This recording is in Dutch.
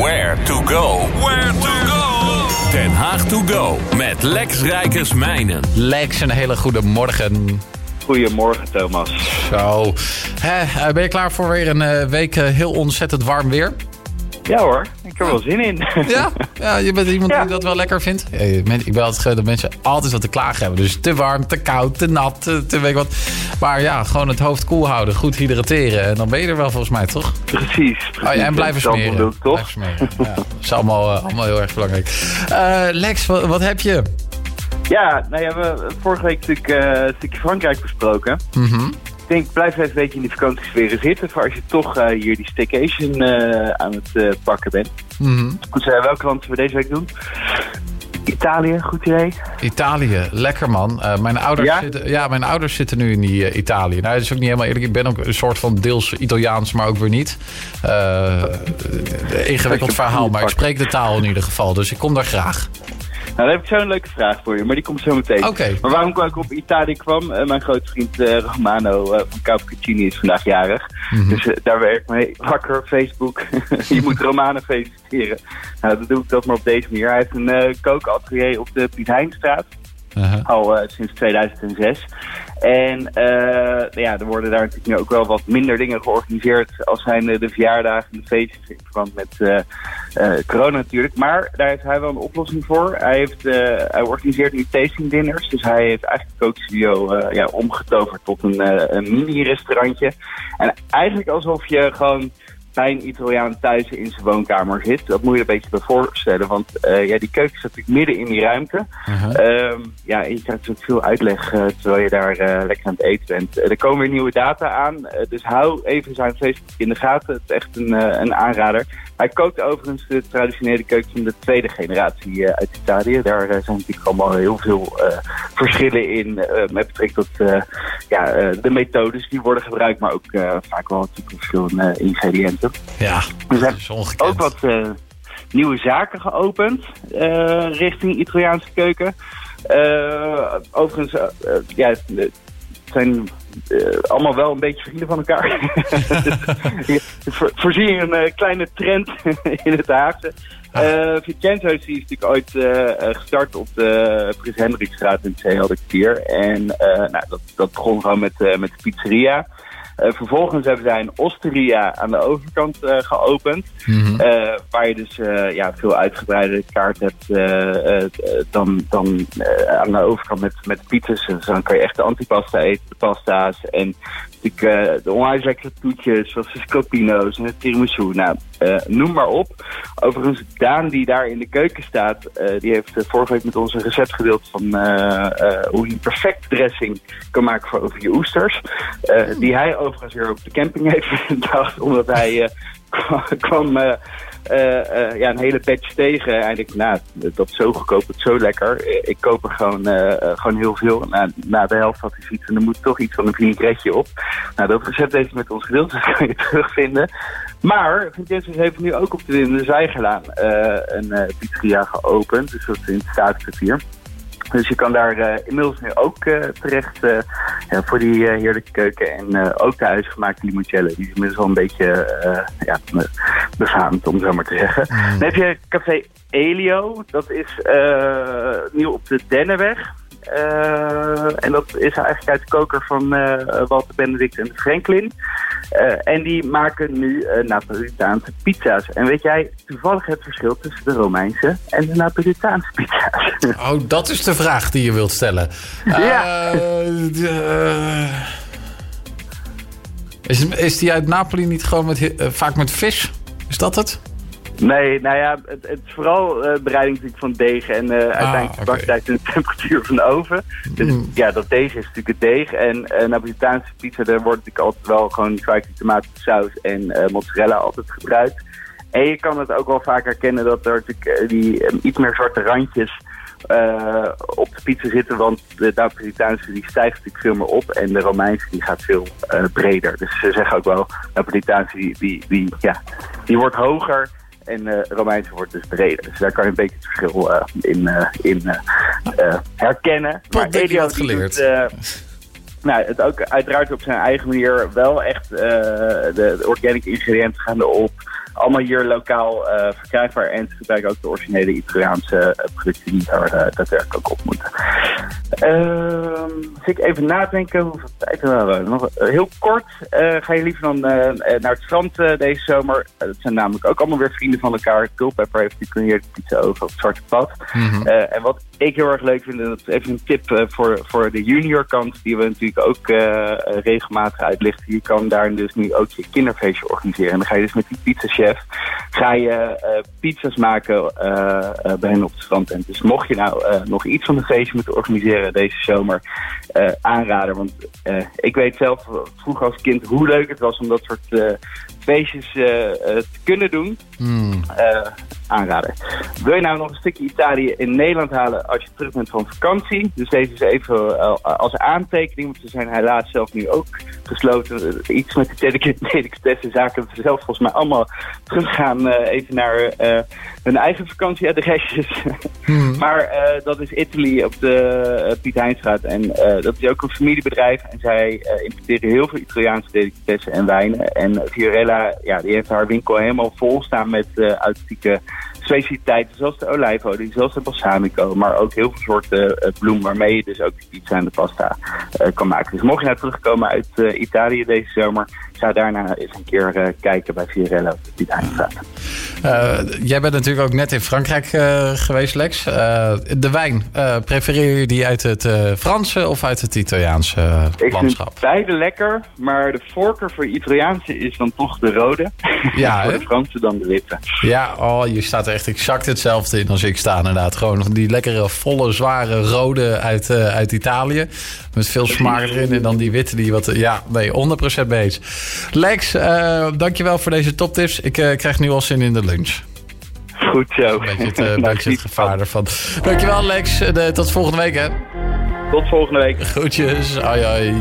Where to go? Where to go? Den Haag to go met Lex Rijkersmijnen. Lex, een hele goede morgen. Goedemorgen, Thomas. Zo. Hè, ben je klaar voor weer een uh, week uh, heel ontzettend warm weer? Ja hoor, ik heb er wel zin in. Ja, ja je bent iemand ja. die dat wel lekker vindt. Ik ben altijd dat mensen altijd wat te klagen hebben. Dus te warm, te koud, te nat, te, te weet wat. Maar ja, gewoon het hoofd koel houden, goed hydrateren. En dan ben je er wel volgens mij, toch? Precies. precies. Oh, ja, en blijven smeren. Doen, toch? Blijven smeren. Ja, dat is allemaal, uh, allemaal heel erg belangrijk. Uh, Lex, wat, wat, heb je? Ja, nou ja, we hebben vorige week natuurlijk uh, een stukje Frankrijk besproken. Mm -hmm. Ik denk, blijf even een beetje in die vakantiesferen zitten... voor als je toch uh, hier die staycation uh, aan het uh, pakken bent. Mm -hmm. Dus welke land we deze week doen? Italië, goed idee. Italië, lekker man. Uh, mijn, ouders Ja? Zitten, ja, mijn ouders zitten nu in die uh, Italië. Nou, dat is ook niet helemaal eerlijk. Ik ben ook een soort van deels Italiaans, maar ook weer niet. Uh, ingewikkeld verhaal, maar ik spreek de taal in ieder geval. Dus ik kom daar graag. Nou, dan heb ik zo'n leuke vraag voor je, maar die komt zo meteen. Okay. Maar waarom ik op Italië kwam? Uh, mijn grote vriend uh, Romano uh, van Cappuccini is vandaag jarig. Mhm. Mm -hmm. Dus daar werk ik mee. Wakker, Facebook. je moet Romano feliciteren. Nou, dan doe ik dat maar op deze manier. Hij heeft een kookatelier op de Piet Heinstraat. -huh. Al sinds 2006. En ja, er worden daar natuurlijk nu ook wel wat minder dingen georganiseerd als zijn de verjaardagen en de feestjes in verband met corona natuurlijk. Maar daar heeft hij wel een oplossing voor. Hij, heeft, uh, hij organiseert nu tasting dinners. Dus hij heeft eigenlijk de kookstudio uh, ja, omgetoverd tot een, een mini-restaurantje. En eigenlijk alsof je gewoon bij een Italiaan thuis in zijn woonkamer zit. Dat moet je een beetje bij voorstellen. Want uh, ja, die keuken staat natuurlijk midden in die ruimte. Uh-huh. Um, ja, en je krijgt natuurlijk veel uitleg uh, terwijl je daar uh, lekker aan het eten bent. er komen weer nieuwe data aan. dus hou even zijn Facebook in de gaten. Het is echt een, een aanrader. Hij kookt overigens de traditionele keuken van de tweede generatie uit Italië. Daar zijn natuurlijk allemaal heel veel verschillen in met betrekking tot ja, de methodes die worden gebruikt. Maar ook vaak wel natuurlijk verschillende ingrediënten. Ja, is ongekend. ook wat uh, nieuwe zaken geopend uh, richting Italiaanse keuken. Uh, overigens, ja, het zijn allemaal wel een beetje vrienden van elkaar. voor, voorzie je een kleine trend in het Haagse. Uh, is natuurlijk ooit uh, gestart op de Prins Hendrikstraat in het Zeehelderkwartier. En uh, nou, dat, dat begon gewoon met, met de pizzeria. Uh, vervolgens hebben zij een osteria aan de overkant uh, geopend. Mm -hmm. uh, waar je dus ja, veel uitgebreide kaart hebt dan, dan aan de overkant met, met pizzas. Dus dan kan je echt de antipasta eten, de pasta's. En natuurlijk de onwijs lekkere toetjes zoals de scopino's en de tiramisu. Nou, noem maar op. Overigens, Daan die daar in de keuken staat, die heeft vorige week met ons een recept gedeeld van hoe je een perfect dressing kan maken voor over je oesters. die hij overigens weer op de camping heeft bedacht, omdat hij kwam ja, een hele batch tegen. En ik nou, dat is zo goedkoop, het zo lekker. Ik koop er gewoon, gewoon heel veel. Na, na de helft had hij zoiets en er moet toch iets van een vinaigretje op. Nou, dat recept heeft met ons gedeeld, dus dat kan je terugvinden. Maar Vincenzo heeft nu ook op de, in de Zijgelaan een pizzeria geopend. Dus dat is in het staatskwartier. Dus je kan daar inmiddels nu ook terecht ja, voor die heerlijke keuken. En ook de huisgemaakte limoncello. Die is inmiddels al een beetje ja, befaamd, om zo maar te zeggen. Mm. Dan heb je Café Elio. Dat is nieuw op de Dennenweg. Uh, en dat is eigenlijk uit de koker van uh, Walter Benedict en Franklin. En die maken nu Napolitaanse pizza's. En weet jij toevallig het verschil tussen de Romeinse en de Napolitaanse pizza's? Oh, dat is de vraag die je wilt stellen. Ja. is, is die uit Napoli niet gewoon met, vaak met vis? Is dat het? Nee, nou ja, het, het is vooral uh, bereiding natuurlijk van deeg en uh, uiteindelijk de okay. en de temperatuur van de oven. Dus Mm. ja, dat deeg is natuurlijk het deeg. En uh, Napolitaanse pizza, daar wordt natuurlijk altijd wel gewoon kruikje tomatensaus en mozzarella altijd gebruikt. En je kan het ook wel vaak herkennen dat er natuurlijk die iets meer zwarte randjes uh, op de pizza zitten, want de Napolitaanse die stijgt natuurlijk veel meer op en de Romeinse die gaat veel uh, breder. Dus ze zeggen ook wel, Napolitaanse die, die, die, ja, die wordt hoger en uh, Romeinse wordt dus breder. Dus daar kan je een beetje het verschil in, in herkennen. Tot maar Elio geleerd. Doet, nou, het ook uiteraard op zijn eigen manier wel echt de, de organic ingrediënten gaan erop. Allemaal hier lokaal verkrijgbaar. En ze gebruiken ook de originele Italiaanse producten die daar daadwerkelijk ook op moeten. Ehm, ik even nadenken hoeveel tijd hebben we nog. heel kort, ga je liever dan naar het strand deze zomer? dat zijn namelijk ook allemaal weer vrienden van elkaar. Culpepper heeft die kun je pizza over op het Zwarte Pad. Mhm. en wat ik heel erg leuk vind, en dat is even een tip voor, voor de junior kant, die we natuurlijk ook regelmatig uitlichten. Je kan daar dus nu ook je kinderfeestje organiseren. En dan ga je dus met die ga je uh, pizza's maken uh, bij hen op het strand. dus mocht je nou nog iets van een feestje moeten organiseren deze zomer, aanraden. Want ik weet zelf vroeger als kind hoe leuk het was om dat soort feestjes te kunnen doen. Mm. aanraden. Wil je nou nog een stukje Italië in Nederland halen als je terug bent van vakantie? Dus deze is even als aantekening, want ze zijn helaas zelf nu ook gesloten. Iets met de delicatesse zaken zelf volgens mij allemaal teruggaan uh, even naar uh, hun eigen vakantieadresjes. Hmm. maar uh, dat is Italy op de Piet Heinstraat. En dat is ook een familiebedrijf. En zij importeren heel veel Italiaanse delicatessen en wijnen. En Fiorella, ja, die heeft haar winkel helemaal vol staan met authentieke specialiteiten zoals de olijfolie, zoals de balsamico, maar ook heel veel soorten uh, bloem waarmee je dus ook pizza en de pasta uh, kan maken. Dus mocht je nou terugkomen uit uh, Italië deze zomer, zou daarna eens een keer kijken bij Fiorello op de Eindstraat. jij bent natuurlijk ook net in Frankrijk geweest, Lex. de wijn, prefereer je die uit het Franse of uit het Italiaanse landschap? Ik vind beide lekker, maar de voorkeur voor Italiaanse is dan toch de rode. Ja, voor de Franse dan de witte. Ja, oh, je staat er echt exact hetzelfde in als ik sta inderdaad. Gewoon die lekkere, volle, zware rode uit, uit Italië. Met veel smaak erin. En dan die witte die wat... Ja, nee, 100% beet. Lex, uh, dankjewel voor deze toptips. Ik uh, krijg nu al zin in de lunch. Goed zo. Een beetje het, uh, beetje het gevaar ervan. Dankjewel Lex. De, tot volgende week hè. Tot volgende week. Groetjes. Ai ai.